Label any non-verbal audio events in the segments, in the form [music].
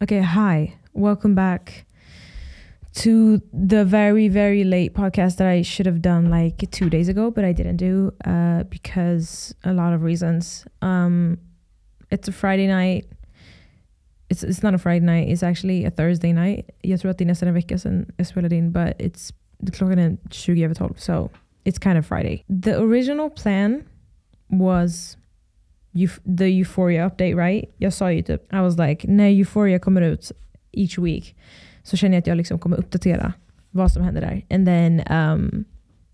Okay, hi. Welcome back to the very, very late podcast that I should have done like two days ago, but I didn't do uh, because a lot of reasons. Um, it's a Friday night. It's, it's not a Friday night, it's actually a Thursday night. Jag tror att det är nästan vecka sedan jag spelade in, but it's, klockan är 20 över 12, so it's kind of Friday. The original plan was the Euphoria update, right? Jag sa ju typ, I was like, när Euphoria kommer ut each week så känner jag att jag liksom kommer uppdatera vad som händer där. And then um,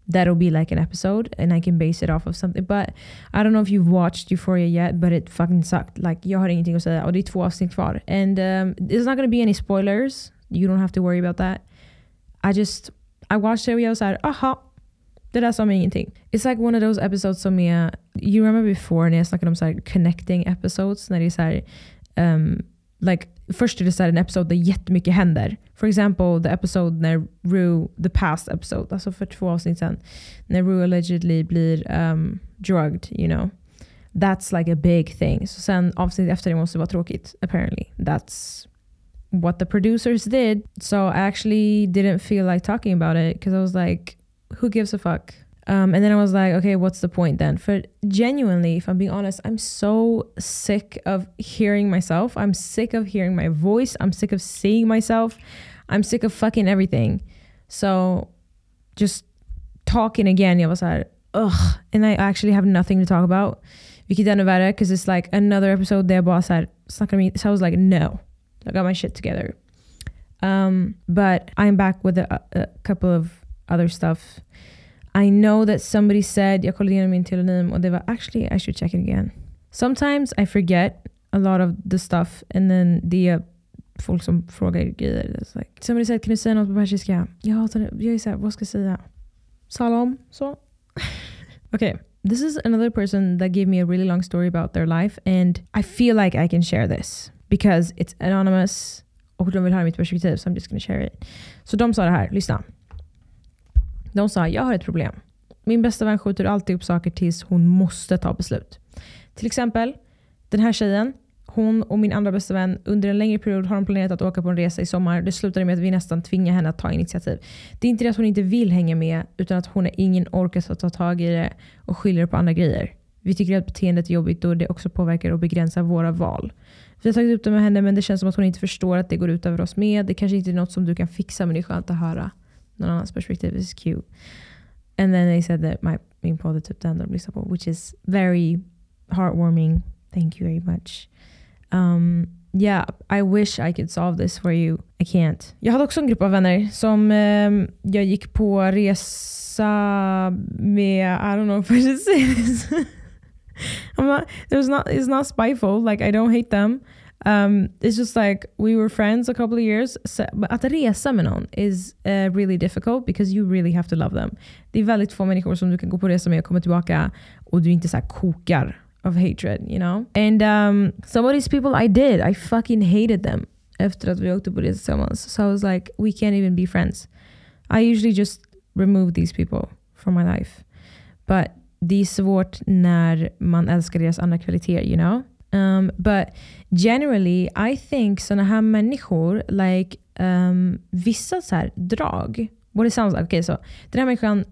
that'll be like an episode and I can base it off of something. But I don't know if you've watched Euphoria yet, but it fucking sucked. Like, jag har ingenting att säga och det är två avsnitt kvar. And um, there's not gonna be any spoilers. You don't have to worry about that. I just, I watched it och jag var såhär, aha, det där sa mig ingenting. It's like one of those episodes som är, you remember before när jag snackade om så här connecting episodes, när det är så här, um, like, först är det så här en episode där jättemycket händer. For example, the episode när Rue, the past episode, alltså för två avsnitt sen, när Rue allegedly blir um, drugged, you know. That's like a big thing. Så sen avsnitt efter det måste vara tråkigt, apparently. That's what the producers did. So I actually didn't feel like talking about it because I was like, who gives a fuck? Um, and then I was like, okay, what's the point then? For genuinely, if I'm being honest, I'm so sick of hearing myself. I'm sick of hearing my voice. I'm sick of seeing myself. I'm sick of fucking everything. So just talking again, var så här, ugh. And I actually have nothing to talk about. Vilket är because it's like another episode där jag bara så här, snackar med So I was like, no. I got my shit together. Um, but I'm back with a, a couple of other stuff. I know that somebody said, jag kollade igenom min telonym och det var actually I should check it again. Sometimes I forget a lot of the stuff and then det är folk som frågar grejer. It's like, somebody said, kan du säga något på persiska? Jag hatar det. Jag är såhär, vad ska jag säga? Salam? Så? [laughs] okay. This is another person that gave me a really long story about their life and I feel like I can share this because it's anonymous och de vill höra mitt perspektiv so I'm just gonna share it. Så de sa det här, lyssna. De sa, jag har ett problem. Min bästa vän skjuter alltid upp saker tills hon måste ta beslut. Till exempel, den här tjejen, hon och min andra bästa vän, under en längre period har de planerat att åka på en resa i sommar. Det slutade med att vi nästan tvingade henne att ta initiativ. Det är inte det att hon inte vill hänga med, utan att hon har ingen ork att ta tag i det och skyller på andra grejer. Vi tycker att beteendet är jobbigt och det också påverkar och begränsar våra val. Vi har tagit upp det med henne men det känns som att hon inte förstår att det går ut över oss med. Det kanske inte är något som du kan fixa men det är skönt att höra någon annans perspektiv is cute. And then they said that my, enda de lyssnar på, which is very heartwarming. Thank you very much. Um, yeah, I wish I could solve this for you. I can't. Jag hade också en grupp av vänner som um, jag gick på resa med, I don't know if I should say this. [laughs] I'm not, was not, it's not spiteful, like I don't hate them. Um, it's just like we were friends a couple of years. So, but att resa med någon is uh, really difficult because you really have to love them. Det är väldigt få människor som du kan gå på resa med och komma tillbaka och du inte så kokar of hatred, you know? And um, some of these people I did, I fucking hated them efter att vi åkte på resa tillsammans. So I was like, we can't even be friends. I usually just remove these people from my life. But det är svårt när man älskar deras andra kvaliteter, you know? Um, but generally, I think sådana här människor, like um, vissa så här drag, what it sounds like, okay, så den här människan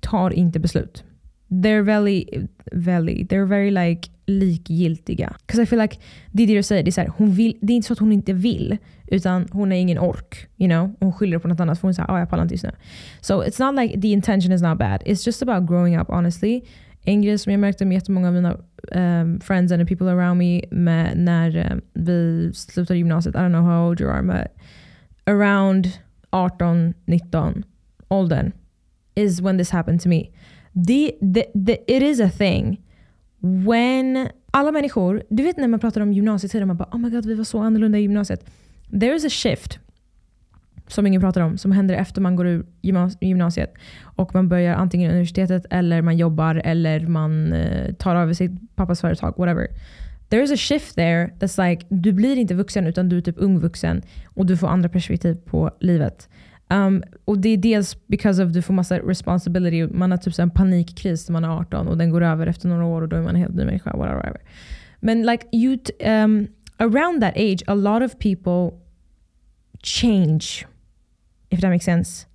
tar inte beslut. They're very, very, they're very like likgiltiga. Because I feel like, det är det du säger, det är, så här, hon vill, det är inte så att hon inte vill, utan hon har ingen ork. You know? Hon skyller på något annat för hon säger oh, ah, jag pallar inte just nu. So it's not like the intention is not bad. It's just about growing up honestly. En grej som jag märkte med jättemånga av mina um, friends and the people around me med när um, vi slutade gymnasiet, I don't know how old you are, but around 18, 19 åldern is when this happened to me. The, the, the, it is a thing when alla människor, du vet när man pratar om gymnasietiden, man bara oh my god vi var så annorlunda i gymnasiet. There is a shift som ingen pratar om, som händer efter man går ur gymnasiet och man börjar antingen universitetet eller man jobbar eller man eh, tar över sitt pappas företag, whatever. There is a shift there that's like, du blir inte vuxen utan du är typ ung vuxen och du får andra perspektiv på livet. Um, och det är dels because of du får massa responsibility, man har typ en panikkris när man är 18 och den går över efter några år och då är man en helt ny människa, whatever. Men like you um, around that age, a lot of people change. If that makes sense.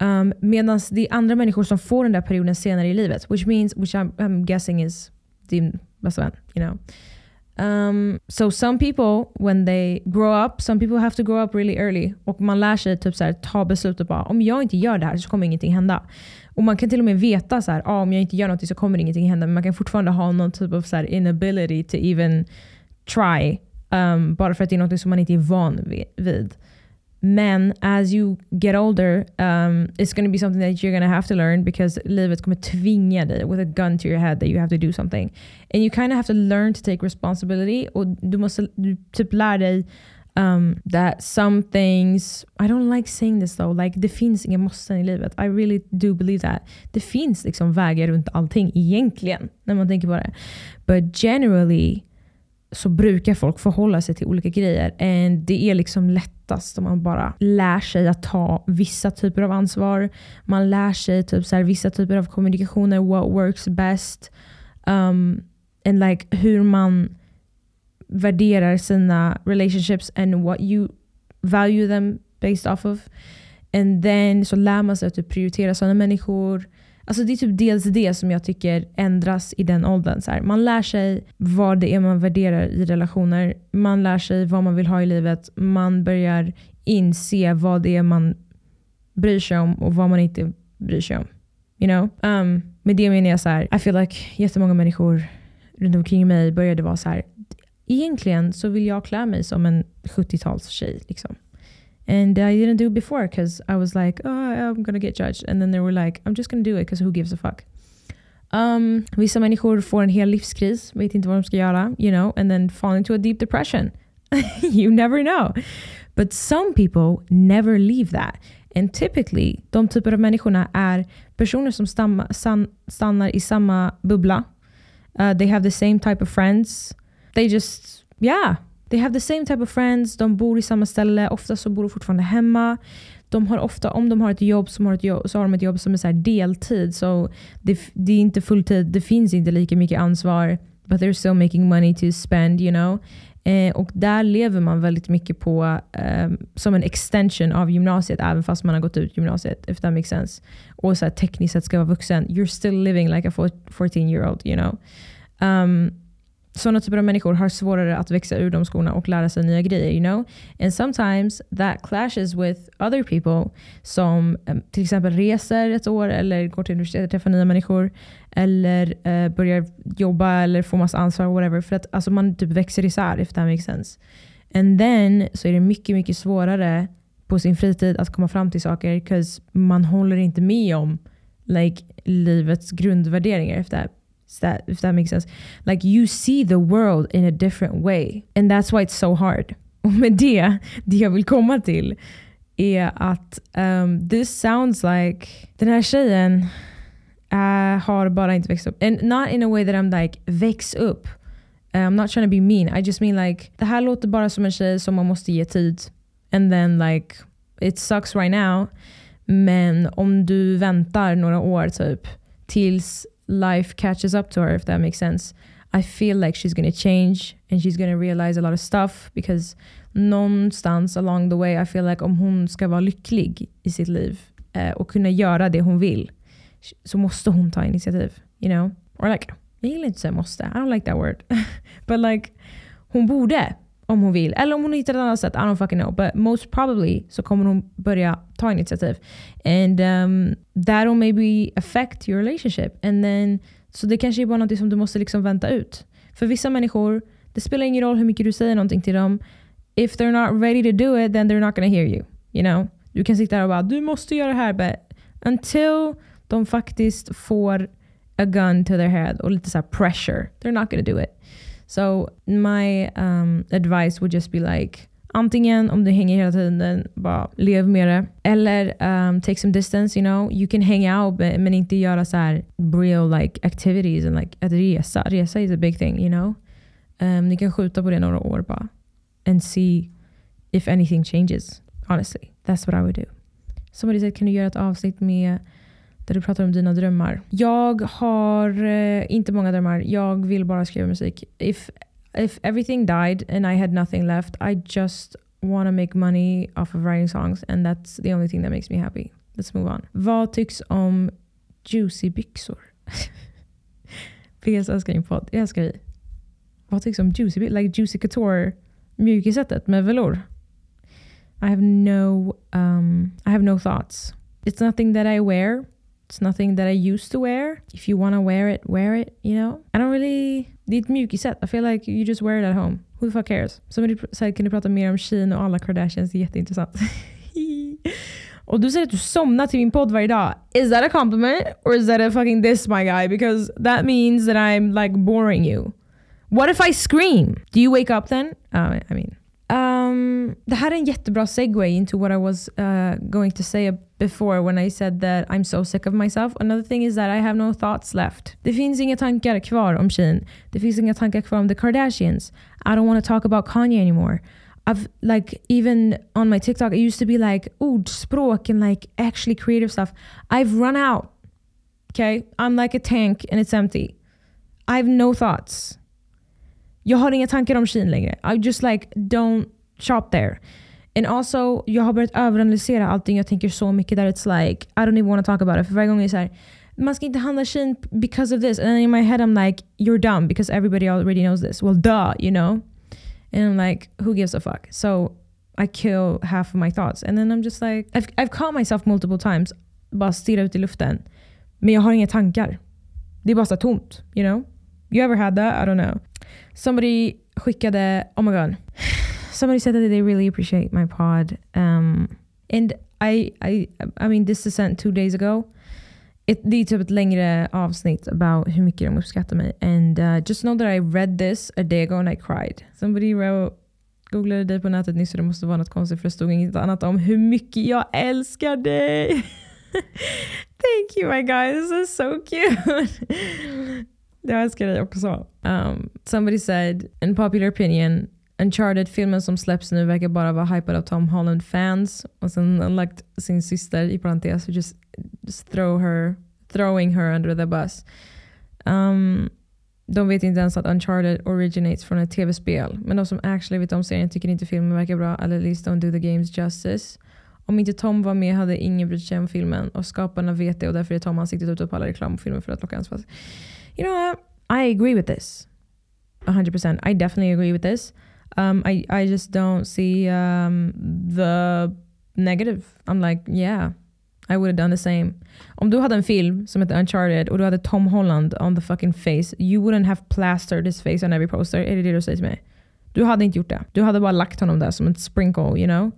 Um, Medan det är andra människor som får den där perioden senare i livet. Which means, which I'm, I'm guessing is din bästa vän. You know? Um, so some people, when they grow up, some people have to grow up really early. Och man lär sig typ så här, ta beslutet bara, om jag inte gör det här så kommer ingenting hända. Och man kan till och med veta så här, ah, om jag inte gör någonting så kommer ingenting hända. Men man kan fortfarande ha någon typ av så här, inability to even try. Um, bara för att det är något som man inte är van vid. Men as you get older, um, it's going to be something that you're going to have to learn because livet kommer tvinga dig with a gun to your head that you have to do something. And you kind of have to learn to take responsibility. Och du måste du typ lära dig um, that some things, I don't like saying this though, like det finns inga måsten i livet. I really do believe that. Det finns liksom vägar runt allting egentligen, när man tänker på det. But generally, så brukar folk förhålla sig till olika grejer. Det är liksom lättast om man bara lär sig att ta vissa typer av ansvar. Man lär sig typ så här, vissa typer av kommunikationer, what works best. Um, and like hur man värderar sina relationships and what you value them based off of. And then så lär man sig att typ prioritera sådana människor. Alltså det är typ dels det som jag tycker ändras i den åldern. Så här, man lär sig vad det är man värderar i relationer. Man lär sig vad man vill ha i livet. Man börjar inse vad det är man bryr sig om och vad man inte bryr sig om. You know? Um, med det menar jag så här, I feel like jättemånga människor runt omkring mig började vara så här. Egentligen så vill jag klä mig som en 70-talstjej. Liksom. And I didn't do it before because I was like, oh, I'm gonna get judged. And then they were like, I'm just gonna do it because who gives a fuck? Um, vissa människor får en hel livskris, vet inte vad de ska göra, you know, and then fall into a deep depression. [laughs] you never know. But some people never leave that. And typically, de typer av människorna är personer som stamma, san, stannar i samma bubbla. Uh, they have the same type of friends. They just, yeah, They have the same type of friends, de bor i samma ställe, ofta så bor de fortfarande hemma. De har ofta, om de har ett jobb, som har ett jobb så har de ett jobb som är så deltid. Så det, det, är inte fulltid, det finns inte lika mycket ansvar. But they're still making money to spend, you know. Eh, och där lever man väldigt mycket på eh, som en extension av gymnasiet, även fast man har gått ut gymnasiet, if that makes sense. Och så här, tekniskt sett ska vara vuxen. You're still living like a 14 year old, you know. Um, sådana typer av människor har svårare att växa ur de skorna och lära sig nya grejer. You know? And sometimes that clashes with other people som um, till exempel reser ett år eller går till universitetet och träffar nya människor. Eller uh, börjar jobba eller får massa ansvar. Whatever, för att alltså, man typ växer isär if that makes sense. And then så är det mycket, mycket svårare på sin fritid att komma fram till saker. Because man håller inte med om like, livets grundvärderingar. If that that if that makes sense. Like you see the world in a different way. And that's why it's so hard. Och [laughs] med det, det jag vill komma till är att um, this sounds like den här tjejen uh, har bara inte växt upp. And not in a way that I'm like väx upp. Uh, I'm not trying to be mean. I just mean like det här låter bara som en tjej som man måste ge tid. And then like it sucks right now. Men om du väntar några år typ tills life catches up to her, if that makes sense. I feel like she's gonna change and she's gonna realize a lot of stuff because någonstans along the way I feel like om hon ska vara lycklig i sitt liv eh, och kunna göra det hon vill så måste hon ta initiativ. You know? Or like, jag gillar inte att säga måste, I don't like that word. [laughs] But like, hon borde om hon vill. Eller om hon hittar ett annat sätt, I don't fucking know. But most probably så kommer hon börja ta initiativ. And um, that'll maybe affect your relationship. And then, så det kanske är bara något som du måste liksom vänta ut. För vissa människor, det spelar ingen roll hur mycket du säger någonting till dem. If they're not ready to do it, then they're not gonna hear you. You know? Du kan sitta där och bara du måste göra det här. But until de faktiskt får a gun to their head och lite så pressure, they're not gonna do it. So my um, advice would just be like Antingen om du hänger hela tiden, bara lev med det. Eller um, take some distance, you know. You can hang out men inte göra så här real like activities. And, like, att resa. Resa is a big thing, you know. Um, ni kan skjuta på det några år bara. And see if anything changes. Honestly, that's what I would do. Somebody said, kan du göra ett avsnitt med där du pratar om dina drömmar. Jag har eh, inte många drömmar. Jag vill bara skriva musik. If if everything died and I had nothing left, I just wanna make money off of writing songs and that's the only thing that makes me happy. Let's move on. Vad tycks om juicy byxor? [laughs] PS älskar din podd. Jag älskar dig. Vad tycks om juicy byxor? Like juicy couture mjukisättet med velour. I have no um, I have no thoughts. It's nothing that I wear. It's nothing that I used to wear. If you want to wear it, wear it, you know? I don't really... Det är mjukiset. I feel like you just wear it at home. Who the fuck cares? Somebody said, kan du prata mer om Shein och alla Kardashians? Det är jätteintressant. [laughs] och du säger att du somnar till min podd varje dag. Is that a compliment? Or is that a fucking diss my guy? Because that means that I'm like boring you. What if I scream? Do you wake up then? Uh, I mean... Um, det här är en jättebra segue into what I was uh, going to say before when I said that I'm so sick of myself. Another thing is that I have no thoughts left. Det finns inga tankar kvar om Shein. Det finns inga tankar kvar om the Kardashians. I don't want to talk about Kanye anymore. I've like even on my TikTok, it used to be like ordspråk and like actually creative stuff. I've run out. Okay, I'm like a tank and it's empty. I have no thoughts. Jag har inga tankar om Shein längre. I just like don't shop there. And also, jag har börjat överanalysera allting. Jag tänker så mycket där it's like, I don't even want to talk about it. För varje gång är det så här, man ska inte handla Shein because of this. And then in my head I'm like, you're dumb because everybody already knows this. Well duh, you know? And I'm like, who gives a fuck? So I kill half of my thoughts. And then I'm just like, I've, I've caught myself multiple times. Bara stirra ut i luften. Men jag har inga tankar. Det är bara så tomt, you know? You ever had that? I don't know. Somebody skickade, oh my god. Somebody said that they really appreciate my pod. Um, and I, I, I mean this is sent two days ago. It, det är typ ett längre avsnitt about hur mycket de uppskattar mig. And uh, just know that I read this a day ago and I cried. Somebody wrote, googlade dig på nätet nyss och det måste vara något konstigt för det stod inget annat om hur mycket jag älskar dig. [laughs] Thank you my guy, this is so cute. [laughs] Jag älskar dig också. Um, somebody said, in popular opinion, Uncharted-filmen som släpps nu verkar bara vara hypad av Tom Holland-fans. Och sen har lagt sin syster i parentes, just, just throw her, throwing her under the bus. Um, de vet inte ens att Uncharted originates från ett tv-spel. Men de som actually vet om serien tycker inte filmen verkar bra, eller at least don't do the games justice. Om inte Tom var med hade ingen brytt sig om filmen och skaparna vet det och därför är Tom ansiktet ute på alla reklamfilmer för att locka hans fast. You know what? I agree with this. 100%. I definitely agree with this. Um, I, I just don't see um, the negative. I'm like, yeah, I would have done the same. Om du hade en film som heter Uncharted och du hade Tom Holland on the fucking face, you wouldn't have plastered his face on every poster. Är det det du säger till mig? Du hade inte gjort det. Du hade bara lagt honom där som sprinkle, you know?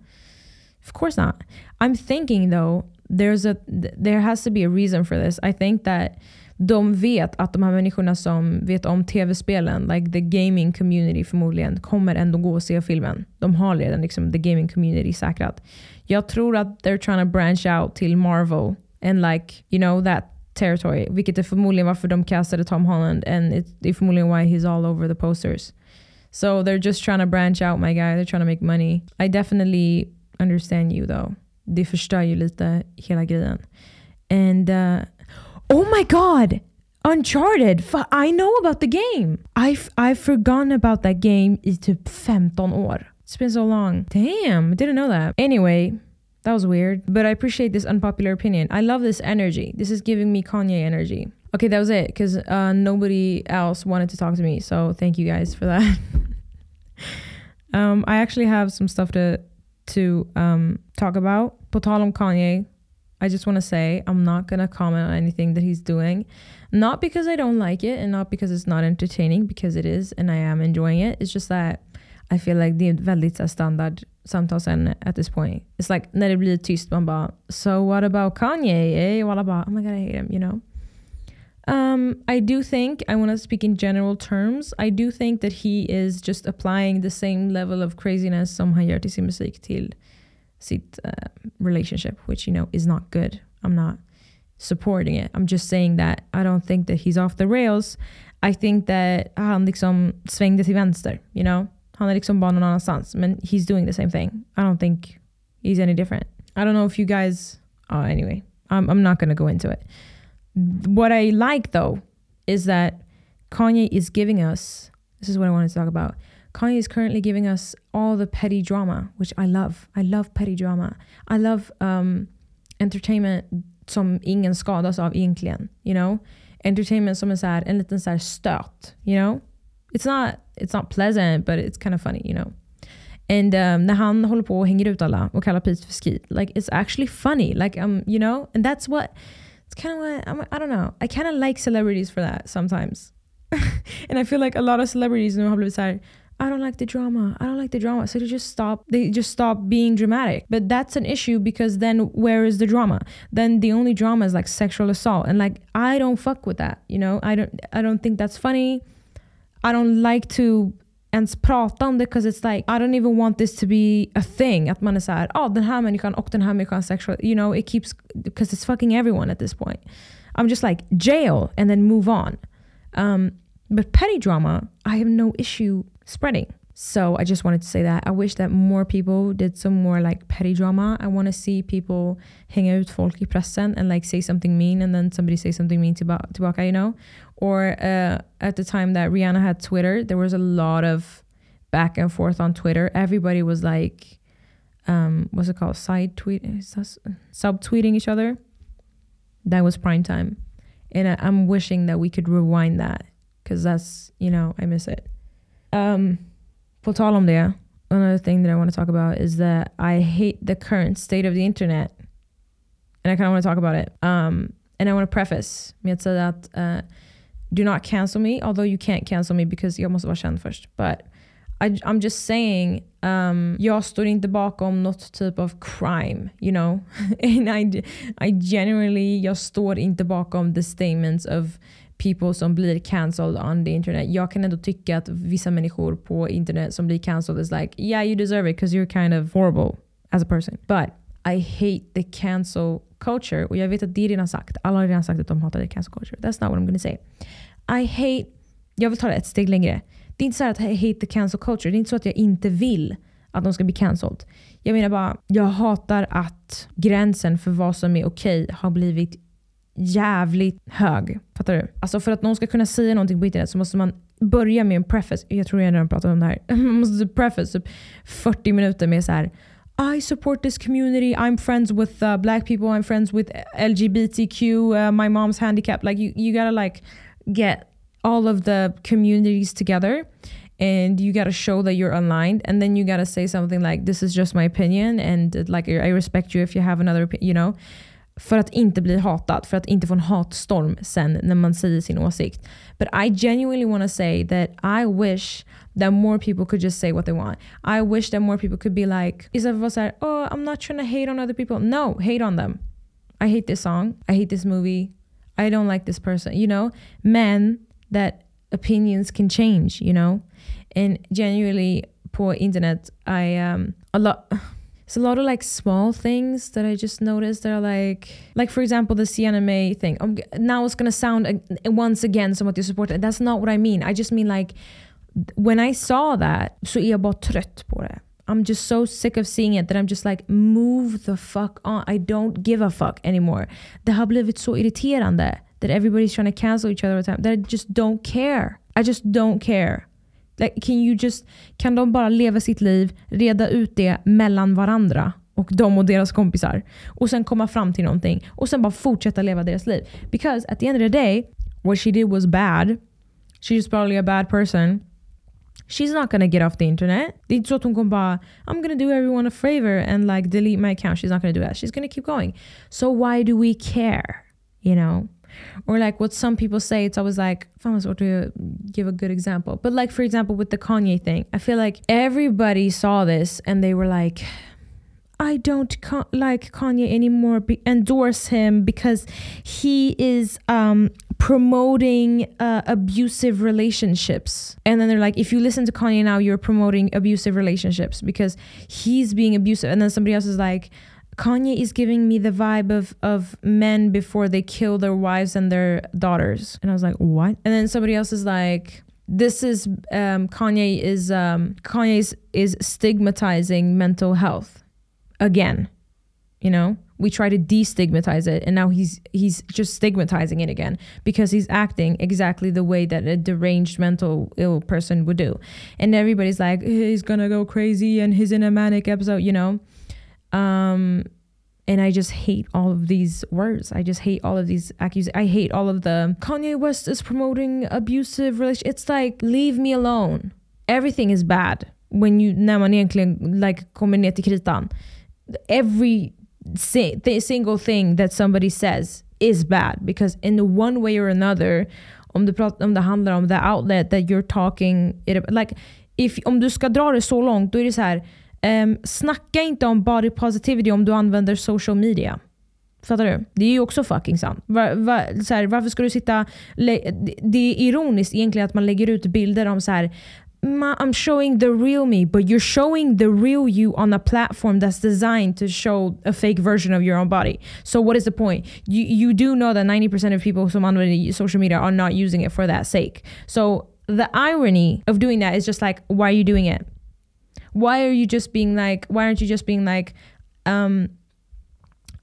Of course not. I'm thinking though, there's a there has to be a reason for this. I think that de vet att de här människorna som vet om tv-spelen, like the gaming community förmodligen, kommer ändå gå och se filmen. De har redan liksom the gaming community säkrat. Jag tror att they're trying to branch out till Marvel and like, you know, that territory. Vilket är förmodligen varför de castade Tom Holland and it, det är förmodligen why he's all over the posters. So they're just trying to branch out my guy. They're trying to make money. I definitely understand you though. Det förstör ju lite hela grejen. And uh, Oh my god! Uncharted! I know about the game! I've, I've forgotten about that game i typ 15 år. It's been so long. Damn, didn't know that. Anyway, that was weird. But I appreciate this unpopular opinion. I love this energy. This is giving me Kanye energy. Okay, that was it because uh, nobody else wanted to talk to me. So thank you guys for that. [laughs] um, I actually have some stuff to to um, talk about. På Kanye, I just want to say I'm not going to comment on anything that he's doing. Not because I don't like it and not because it's not entertaining, because it is and I am enjoying it. It's just that I feel like det är standard samtalsämne at this point. It's like när det blir tyst man bara So what about Kanye? Eh? Alla bara Oh my god I hate him, you know? Um, I do think, I want to speak in general terms, I do think that he is just applying the same level of craziness som han gör till sin musik till uh, relationship, which you know is not good. I'm not supporting it. I'm just saying that I don't think that he's off the rails. I think that han liksom svängde till vänster, you know? Han är liksom bara någon annanstans. Men he's doing the same thing. I don't think he's any different. I don't know if you guys... Oh, anyway, I'm, I'm not to go into it. What I like though is that Kanye is giving us This is what I wanted to talk about. Kanye is currently giving us all the petty drama, which I love. I love petty drama. I love um, entertainment som ingen skadas av egentligen. You know? Entertainment som är så här, en liten så här. You know? It's not, it's not pleasant but it's kind of funny. You know? And um, när han håller på och hänger ut alla och kallar Pete för skit, like it's actually funny. Like um, you know? And that's what, it's kind of what, I'm, I don't know. I kind of like celebrities for that sometimes. [laughs] and I feel like a lot of celebrities nu har blivit så här, I don't like the drama. I don't like the drama. So they just stop. They just stop being dramatic. But that's an issue because then where is the drama? Then the only drama is like sexual assault, and like I don't fuck with that. You know, I don't. I don't think that's funny. I don't like to ens prata om det because it's like I don't even want this to be a thing. Att man är såhär, ja oh, den här människan och den här människan sexual. You know, it keeps because it's fucking everyone at this point. I'm just like jail and then move on. Um, but petty drama, I have no issue spreading. So I just wanted to say that. I wish that more people did some more like petty drama. I want to see people hang out folk i pressen and like say something mean and then somebody say something mean to tillbaka, you know? Or uh, at the time that Rihanna had Twitter, there was a lot of back and forth on Twitter. Everybody was like, um, what's it called? Side tweet, sub tweeting each other. That was prime time. And I, I'm wishing that we could rewind that because that's, you know, I miss it. Um, på tal om det, another thing that I want to talk about is that I hate the current state of the internet. And I kind of want to talk about it. Um, and I want to preface med att säga att uh, do not cancel me, although you can't cancel me because jag måste vara känd först. But I, I'm just saying, um, jag står inte bakom något typ av crime, you know? [laughs] and I, I genuinely, jag står inte bakom the statements of people som blir cancelled on the internet. Jag kan ändå tycka att vissa människor på internet som blir cancelled is like, yeah you deserve it because you're kind of horrible as a person. But I hate the cancel culture. Och jag vet att det är redan sagt. Alla har redan sagt att de hatar the cancel culture. That's not what I'm gonna say. I hate, jag vill ta det ett steg längre. Det är inte så att I hate the cancel culture. Det är inte så att jag inte vill att de ska bli cancelled. Jag menar bara, jag hatar att gränsen för vad som är okej okay har blivit jävligt hög. Fattar du? Alltså för att någon ska kunna säga någonting på internet så måste man börja med en preface. Jag tror jag redan pratat om det här. [laughs] Man måste typ preface typ 40 minuter med så här. I support this community. I'm friends with uh, black people. I'm friends with LGBTQ. Uh, my mom's handicap. Like you, you gotta like get all of the communities together and you gotta show that you're aligned and then you gotta say something like this is just my opinion and like I respect you if you have another you know för att inte bli hatad, för att inte få en hatstorm sen när man säger sin åsikt. But I genuinely want to say that I wish that more people could just say what they want. I wish that more people could be like, istället för att vara oh I'm not trying to hate on other people. No, hate on them. I hate this song. I hate this movie. I don't like this person. You know? Men that opinions can change, you know? And genuinely på internet, I, um, a lot it's a lot of like small things that I just noticed that are like, like for example, the Sienna Mae thing. Um, now it's gonna sound uh, once again somewhat it. That's not what I mean. I just mean like when I saw that är jag trött på det. I'm just so sick of seeing it that I'm just like move the fuck on. I don't give a fuck anymore. Det har blivit så irriterande that everybody's trying to cancel each other all the time that I just don't care. I just don't care. Like, can you just, kan de bara leva sitt liv, reda ut det mellan varandra och de och deras kompisar och sen komma fram till någonting och sen bara fortsätta leva deras liv. Because at the end of the day, what she did was bad. She's probably a bad person. She's not gonna get off the internet. Det är inte så att hon kommer bara I'm gonna do everyone a favor and like delete my account. She's not gonna do that. She's gonna keep going. So why do we care? You know? Or like what some people say, it's always like, I was to give a good example. But like, for example, with the Kanye thing, I feel like everybody saw this and they were like, I don't like Kanye anymore, be- endorse him because he is um, promoting uh, abusive relationships. And then they're like, if you listen to Kanye now, you're promoting abusive relationships because he's being abusive. And then somebody else is like, Kanye is giving me the vibe of of men before they kill their wives and their daughters. And I was like, what? And then somebody else is like, this is um, Kanye is um, Kanye is, stigmatizing mental health again. you know we try to destigmatize it and now he's he's just stigmatizing it again because he's acting exactly the way that a deranged mental ill person would do and everybody's like he's gonna go crazy and he's in a manic episode you know um and I just hate all of these words. I just hate all of these accusations. I hate all of the Kanye West is promoting abusive relation. It's like leave me alone. Everything is bad when you när man egentligen like kommer ner till kritan. Every single thing that somebody says is bad because in one way or another om, du pratar, om det handlar om the outlet that you're talking like if, om du ska dra det så långt då är det så här um, snacka inte om body positivity om du använder social media. Fattar du? Det är ju också fucking sant. Var, var, så här, varför ska du sitta... Det är ironiskt egentligen att man lägger ut bilder om så här I'm showing the real me, but you're showing the real you on a platform that's designed to show a fake version of your own body. So what is the point? You you do know that 90% of people who använder social media are not using it for that sake. So the irony of doing that is just like, why are you doing it? Why are you just being like, why aren't you just being like, um,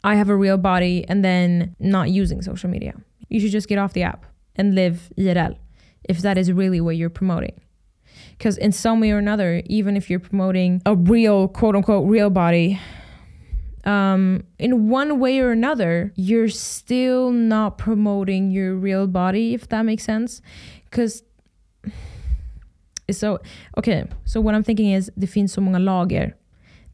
I have a real body and then not using social media? You should just get off the app and live IRL if that is really what you're promoting. Because in some way or another, even if you're promoting a real, quote unquote, real body, um, in one way or another, you're still not promoting your real body, if that makes sense. Because so, okay, so what I'm thinking is det finns så många lager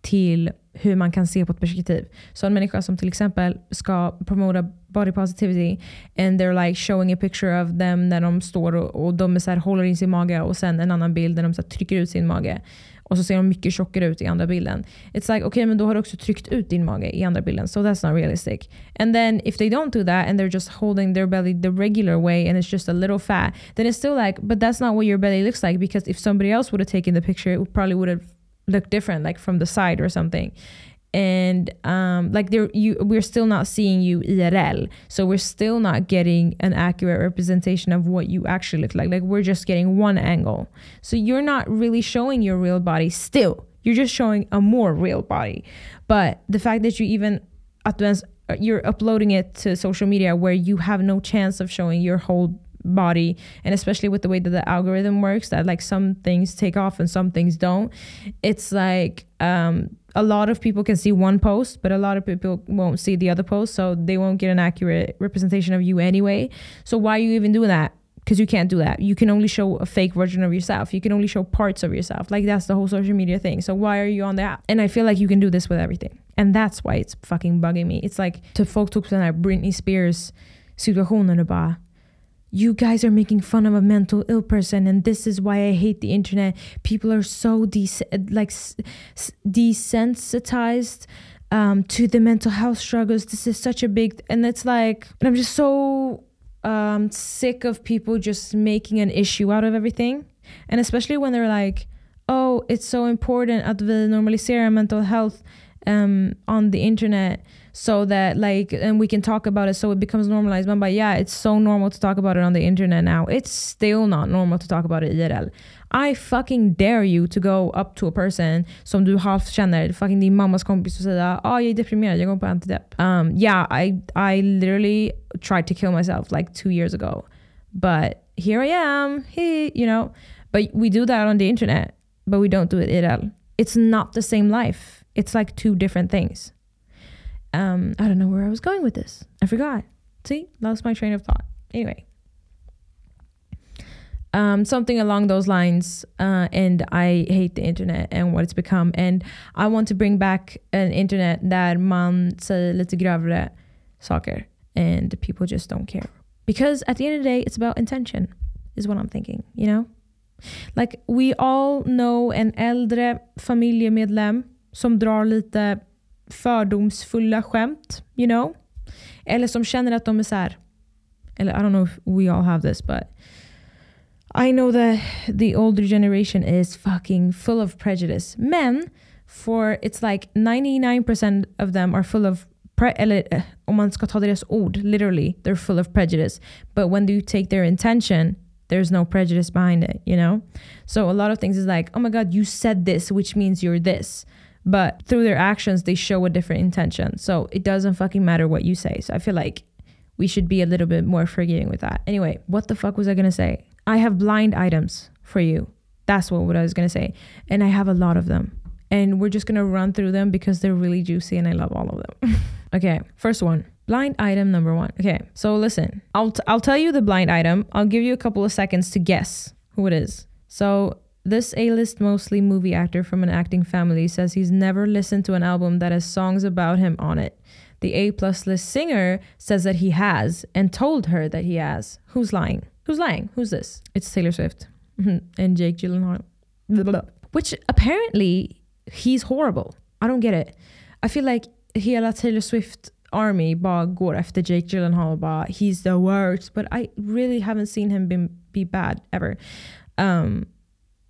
till hur man kan se på ett perspektiv. Så en människa som till exempel ska promota body positivity and they're like showing a picture of them när de står och, och de är så här, håller in sin mage och sen en annan bild där de så här, trycker ut sin mage. Och så ser de mycket tjockare ut i andra bilden. It's like, okay, men då har du också tryckt ut din mage i andra bilden. So that's not realistic. And then if they don't do that and they're just holding their belly the regular way and it's just a little fat, then it's still like, but that's not what your belly looks like because if somebody else would have taken the picture, it probably would have looked different, like from the side or something. And um, like there, you we're still not seeing you IRL, so we're still not getting an accurate representation of what you actually look like. Like we're just getting one angle, so you're not really showing your real body. Still, you're just showing a more real body. But the fact that you even advance, you're uploading it to social media where you have no chance of showing your whole body and especially with the way that the algorithm works that like some things take off and some things don't it's like um, a lot of people can see one post but a lot of people won't see the other post so they won't get an accurate representation of you anyway. So why are you even doing that? Because you can't do that. You can only show a fake version of yourself. You can only show parts of yourself. Like that's the whole social media thing. So why are you on the app? And i feel like you can do this with everything. And that's why it's fucking bugging me. It's like to folk tog på Britney Spears situationen och bara you guys are making fun of a mental ill person and this is why i hate the internet. People are so des- like desensitized um, to the mental health struggles. This is such a big and it's like i'm just so um, sick of people just making an issue out of everything. And especially when they're like oh it's so important at the normalisera mental health um, on the internet so that like and we can talk about it so it becomes normalized but yeah it's so normal to talk about it on the internet now it's still not normal to talk about it IRL I fucking dare you to go up to a person som du halvt känner, fucking din mammas kompis och säga ah, jag är deprimerad, jag går på antidepp. Um, yeah, I, I literally tried to kill myself like two years ago. But here I am, hey, you know. But we do that on the internet, but we don't do it IRL. It's not the same life. It's like two different things. Um, I don't know where I was going with this. I forgot. See, lost my train of thought. Anyway, um, something along those lines. Uh, and I hate the internet and what it's become. And I want to bring back an internet där man säger lite grövre saker and people just don't care. Because at the end of the day, it's about intention, is what I'm thinking, you know? Like we all know en äldre familjemedlem som drar lite fördomsfulla skämt, you know? Eller som känner att de är så här, eller I don't know if we all have this but I know that the older generation is fucking full of prejudice. Men for it's like 99% of them are full of pre eller eh, om man ska ta deras ord, literally, they're full of prejudice. But when you take their intention, there's no prejudice behind it, you know? So a lot of things is like, oh my god, you said this, which means you're this. But through their actions they show a different intention. So it doesn't fucking matter what you say. So I feel like we should be a little bit more forgiving with that. Anyway, what the fuck was I gonna say? I have blind items for you. That's what, what I was gonna say. And I have a lot of them. And we're just gonna run through them because they're really juicy and I love all of them. [laughs] okay, first one. Blind item number one. Okay, so listen. I'll t- I'll tell you the blind item. I'll give you a couple of seconds to guess who it is. So this A-list mostly movie actor from an acting family says he's never listened to an album that has songs about him on it. The A plus list singer says that he has and told her that he has. Who's lying? Who's lying? Who's this? It's Taylor Swift and Jake Gyllenhaal. Which apparently he's horrible. I don't get it. I feel like hela Taylor Swift army bara går efter Jake Gyllenhaal bara he's the worst. But I really haven't seen him be, be bad ever. Um,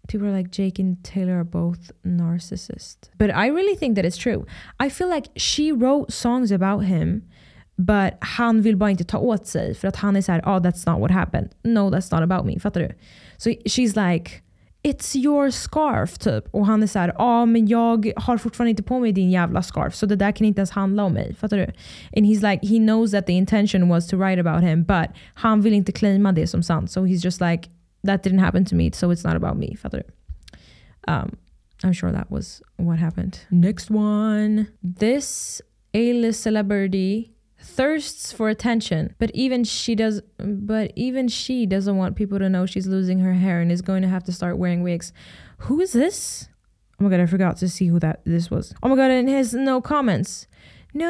people are like Jake and Taylor are both narcissists. But I really think that it's true. I feel like she wrote songs about him but han vill bara inte ta åt sig för att han är såhär, oh ah, that's not what happened. No that's not about me. Fattar du? So she's like It's your scarf typ. Och han är såhär, ja ah, men jag har fortfarande inte på mig din jävla scarf. Så det där kan inte ens handla om mig. Fattar du? And he's like, he knows that the intention was to write about him. But han vill inte claima det som sant. So he's just like, that didn't happen to me. So it's not about me. Fattar du? Um, I'm sure that was what happened. Next one. This A-list celebrity thirsts for attention but even she does but even she doesn't want people to know she's losing her hair and is going to have to start wearing wigs who is this oh my god i forgot to see who that this was oh my god and has no comments no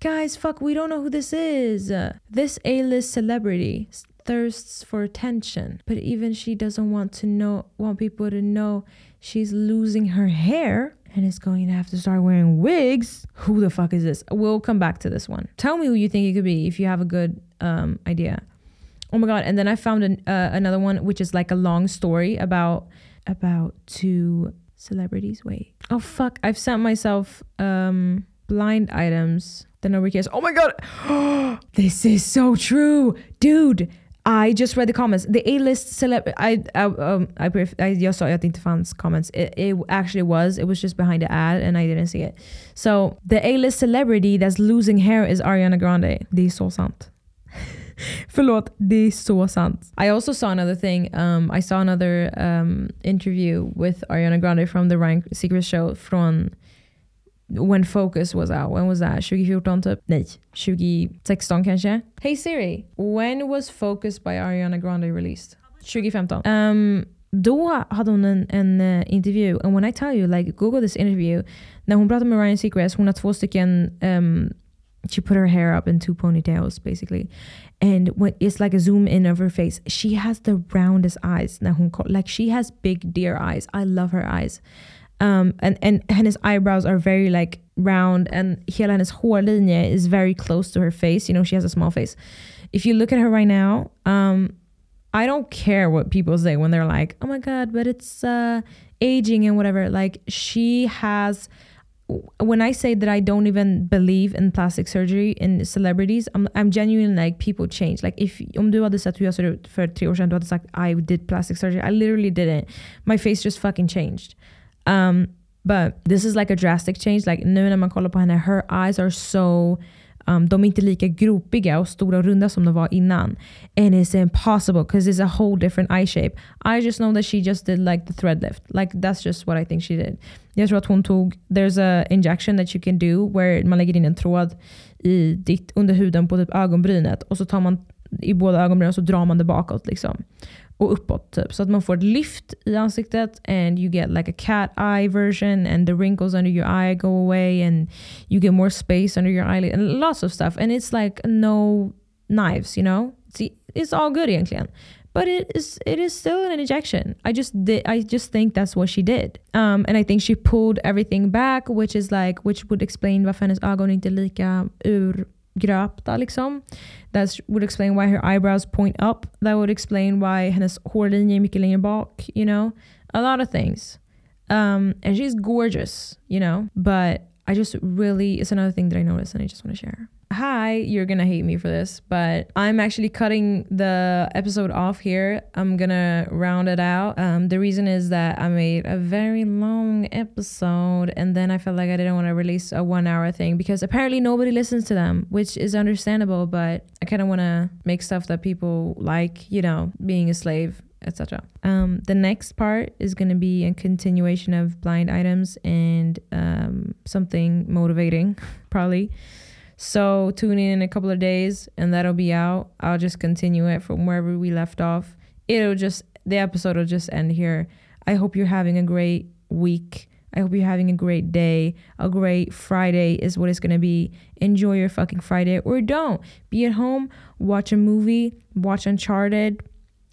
guys fuck we don't know who this is this a-list celebrity thirsts for attention but even she doesn't want to know want people to know she's losing her hair and is going to have to start wearing wigs. Who the fuck is this? We'll come back to this one. Tell me who you think it could be if you have a good um, idea. Oh my god! And then I found an, uh, another one which is like a long story about about two celebrities. Wait. Oh fuck! I've sent myself um, blind items that nobody cares. Oh my god! [gasps] this is so true, dude. I just read the comments. The A-list celeb... I, I, um, I, I, jag sa att det inte fanns comments. It, it actually was. It was just behind the ad and I didn't see it. So, the A-list celebrity that's losing hair is Ariana Grande. Är så sant. Förlåt, det är så sant. I also saw another thing. Um, I saw another um, interview with Ariana Grande from the Ryan Seacrest Show från when Focus was out. When was that? 2014 typ? Nej, 2016 kanske? Hey Siri, when was Focus by Ariana Grande released? 2015. Um, då hade hon en, en uh, intervju, and when I tell you, like google this interview, när hon pratar med Ryan Seacrest, hon har två stycken, um, she put her hair up in two ponytails basically. And when it's like a zoom in of her face, she has the roundest eyes. När hon, like she has big deer eyes. I love her eyes. Um, and, and hennes eyebrows are very like round and hela hennes hårlinje is very close to her face. You know, she has a small face. If you look at her right now, um, I don't care what people say when they're like, oh my God, but it's uh, aging and whatever. Like she has, when I say that I don't even believe in plastic surgery in celebrities, I'm, I'm genuine like people change. Like if om du hade sett hur jag ser ut för tre år sedan, du hade sagt I did plastic surgery. I literally didn't. My face just fucking changed. Um, but this is like a drastic change. Like nu när man kollar på henne, her eyes are so um, de är inte lika gropiga och stora och runda som de var innan. And it's impossible because it's a whole different eye shape. I just know that she just did like the thread lift. Like that's just what I think she did. Jag tror att hon tog, there's a injection that you can do where man lägger in en tråd i ditt, under huden på typ ögonbrynet och så tar man i båda ögonbrynen och så drar man det bakåt. Liksom och uppåt typ. Så att man får ett lyft i ansiktet and you get like a cat eye version and the wrinkles under your eye go away and you get more space under your eyelid and lots of stuff. And it's like no knives, you know? It's, it's all good egentligen. But it is it is still an injection. I just did I just think that's what she did. Um, and I think she pulled everything back which is like which would explain varför hennes ögon inte lika ur gröpta liksom. That would explain why her eyebrows point up. That would explain why hennes hårlinje är mycket längre bak, you know. A lot of things. Um, and she's gorgeous, you know. But I just really, it's another thing that I noticed and I just want to share. Hi, you're gonna hate me for this, but I'm actually cutting the episode off here. I'm gonna round it out. Um, the reason is that I made a very long episode and then I felt like I didn't want to release a one hour thing because apparently nobody listens to them, which is understandable, but I kind of want to make stuff that people like, you know, being a slave etc. Um, the next part is going to be a continuation of blind items and um, something motivating, [laughs] probably. So tune in in a couple of days and that'll be out. I'll just continue it from wherever we left off. It'll just, the episode will just end here. I hope you're having a great week. I hope you're having a great day. A great Friday is what it's going to be. Enjoy your fucking Friday or don't. Be at home, watch a movie, watch Uncharted,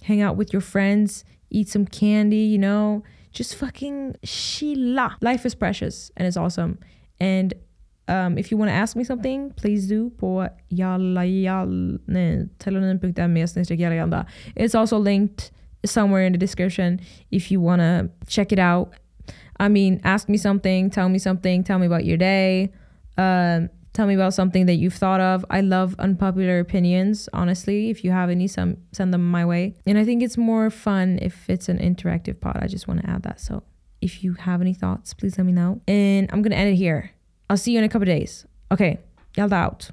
hang out with your friends, eat some candy, you know, just fucking chilla. Life is precious and it's awesome. And um, if you want to ask me something, please do på tellonym.me It's also linked somewhere in the description if you want to check it out. I mean, ask me something, tell me something, tell me about your day. Um, tell me about something that you've thought of. I love unpopular opinions, honestly. If you have any, some send them my way. And I think it's more fun if it's an interactive pod. I just want to add that. So if you have any thoughts, please let me know. And I'm gonna end it here. I'll see you in a couple days. Okay, y'all out.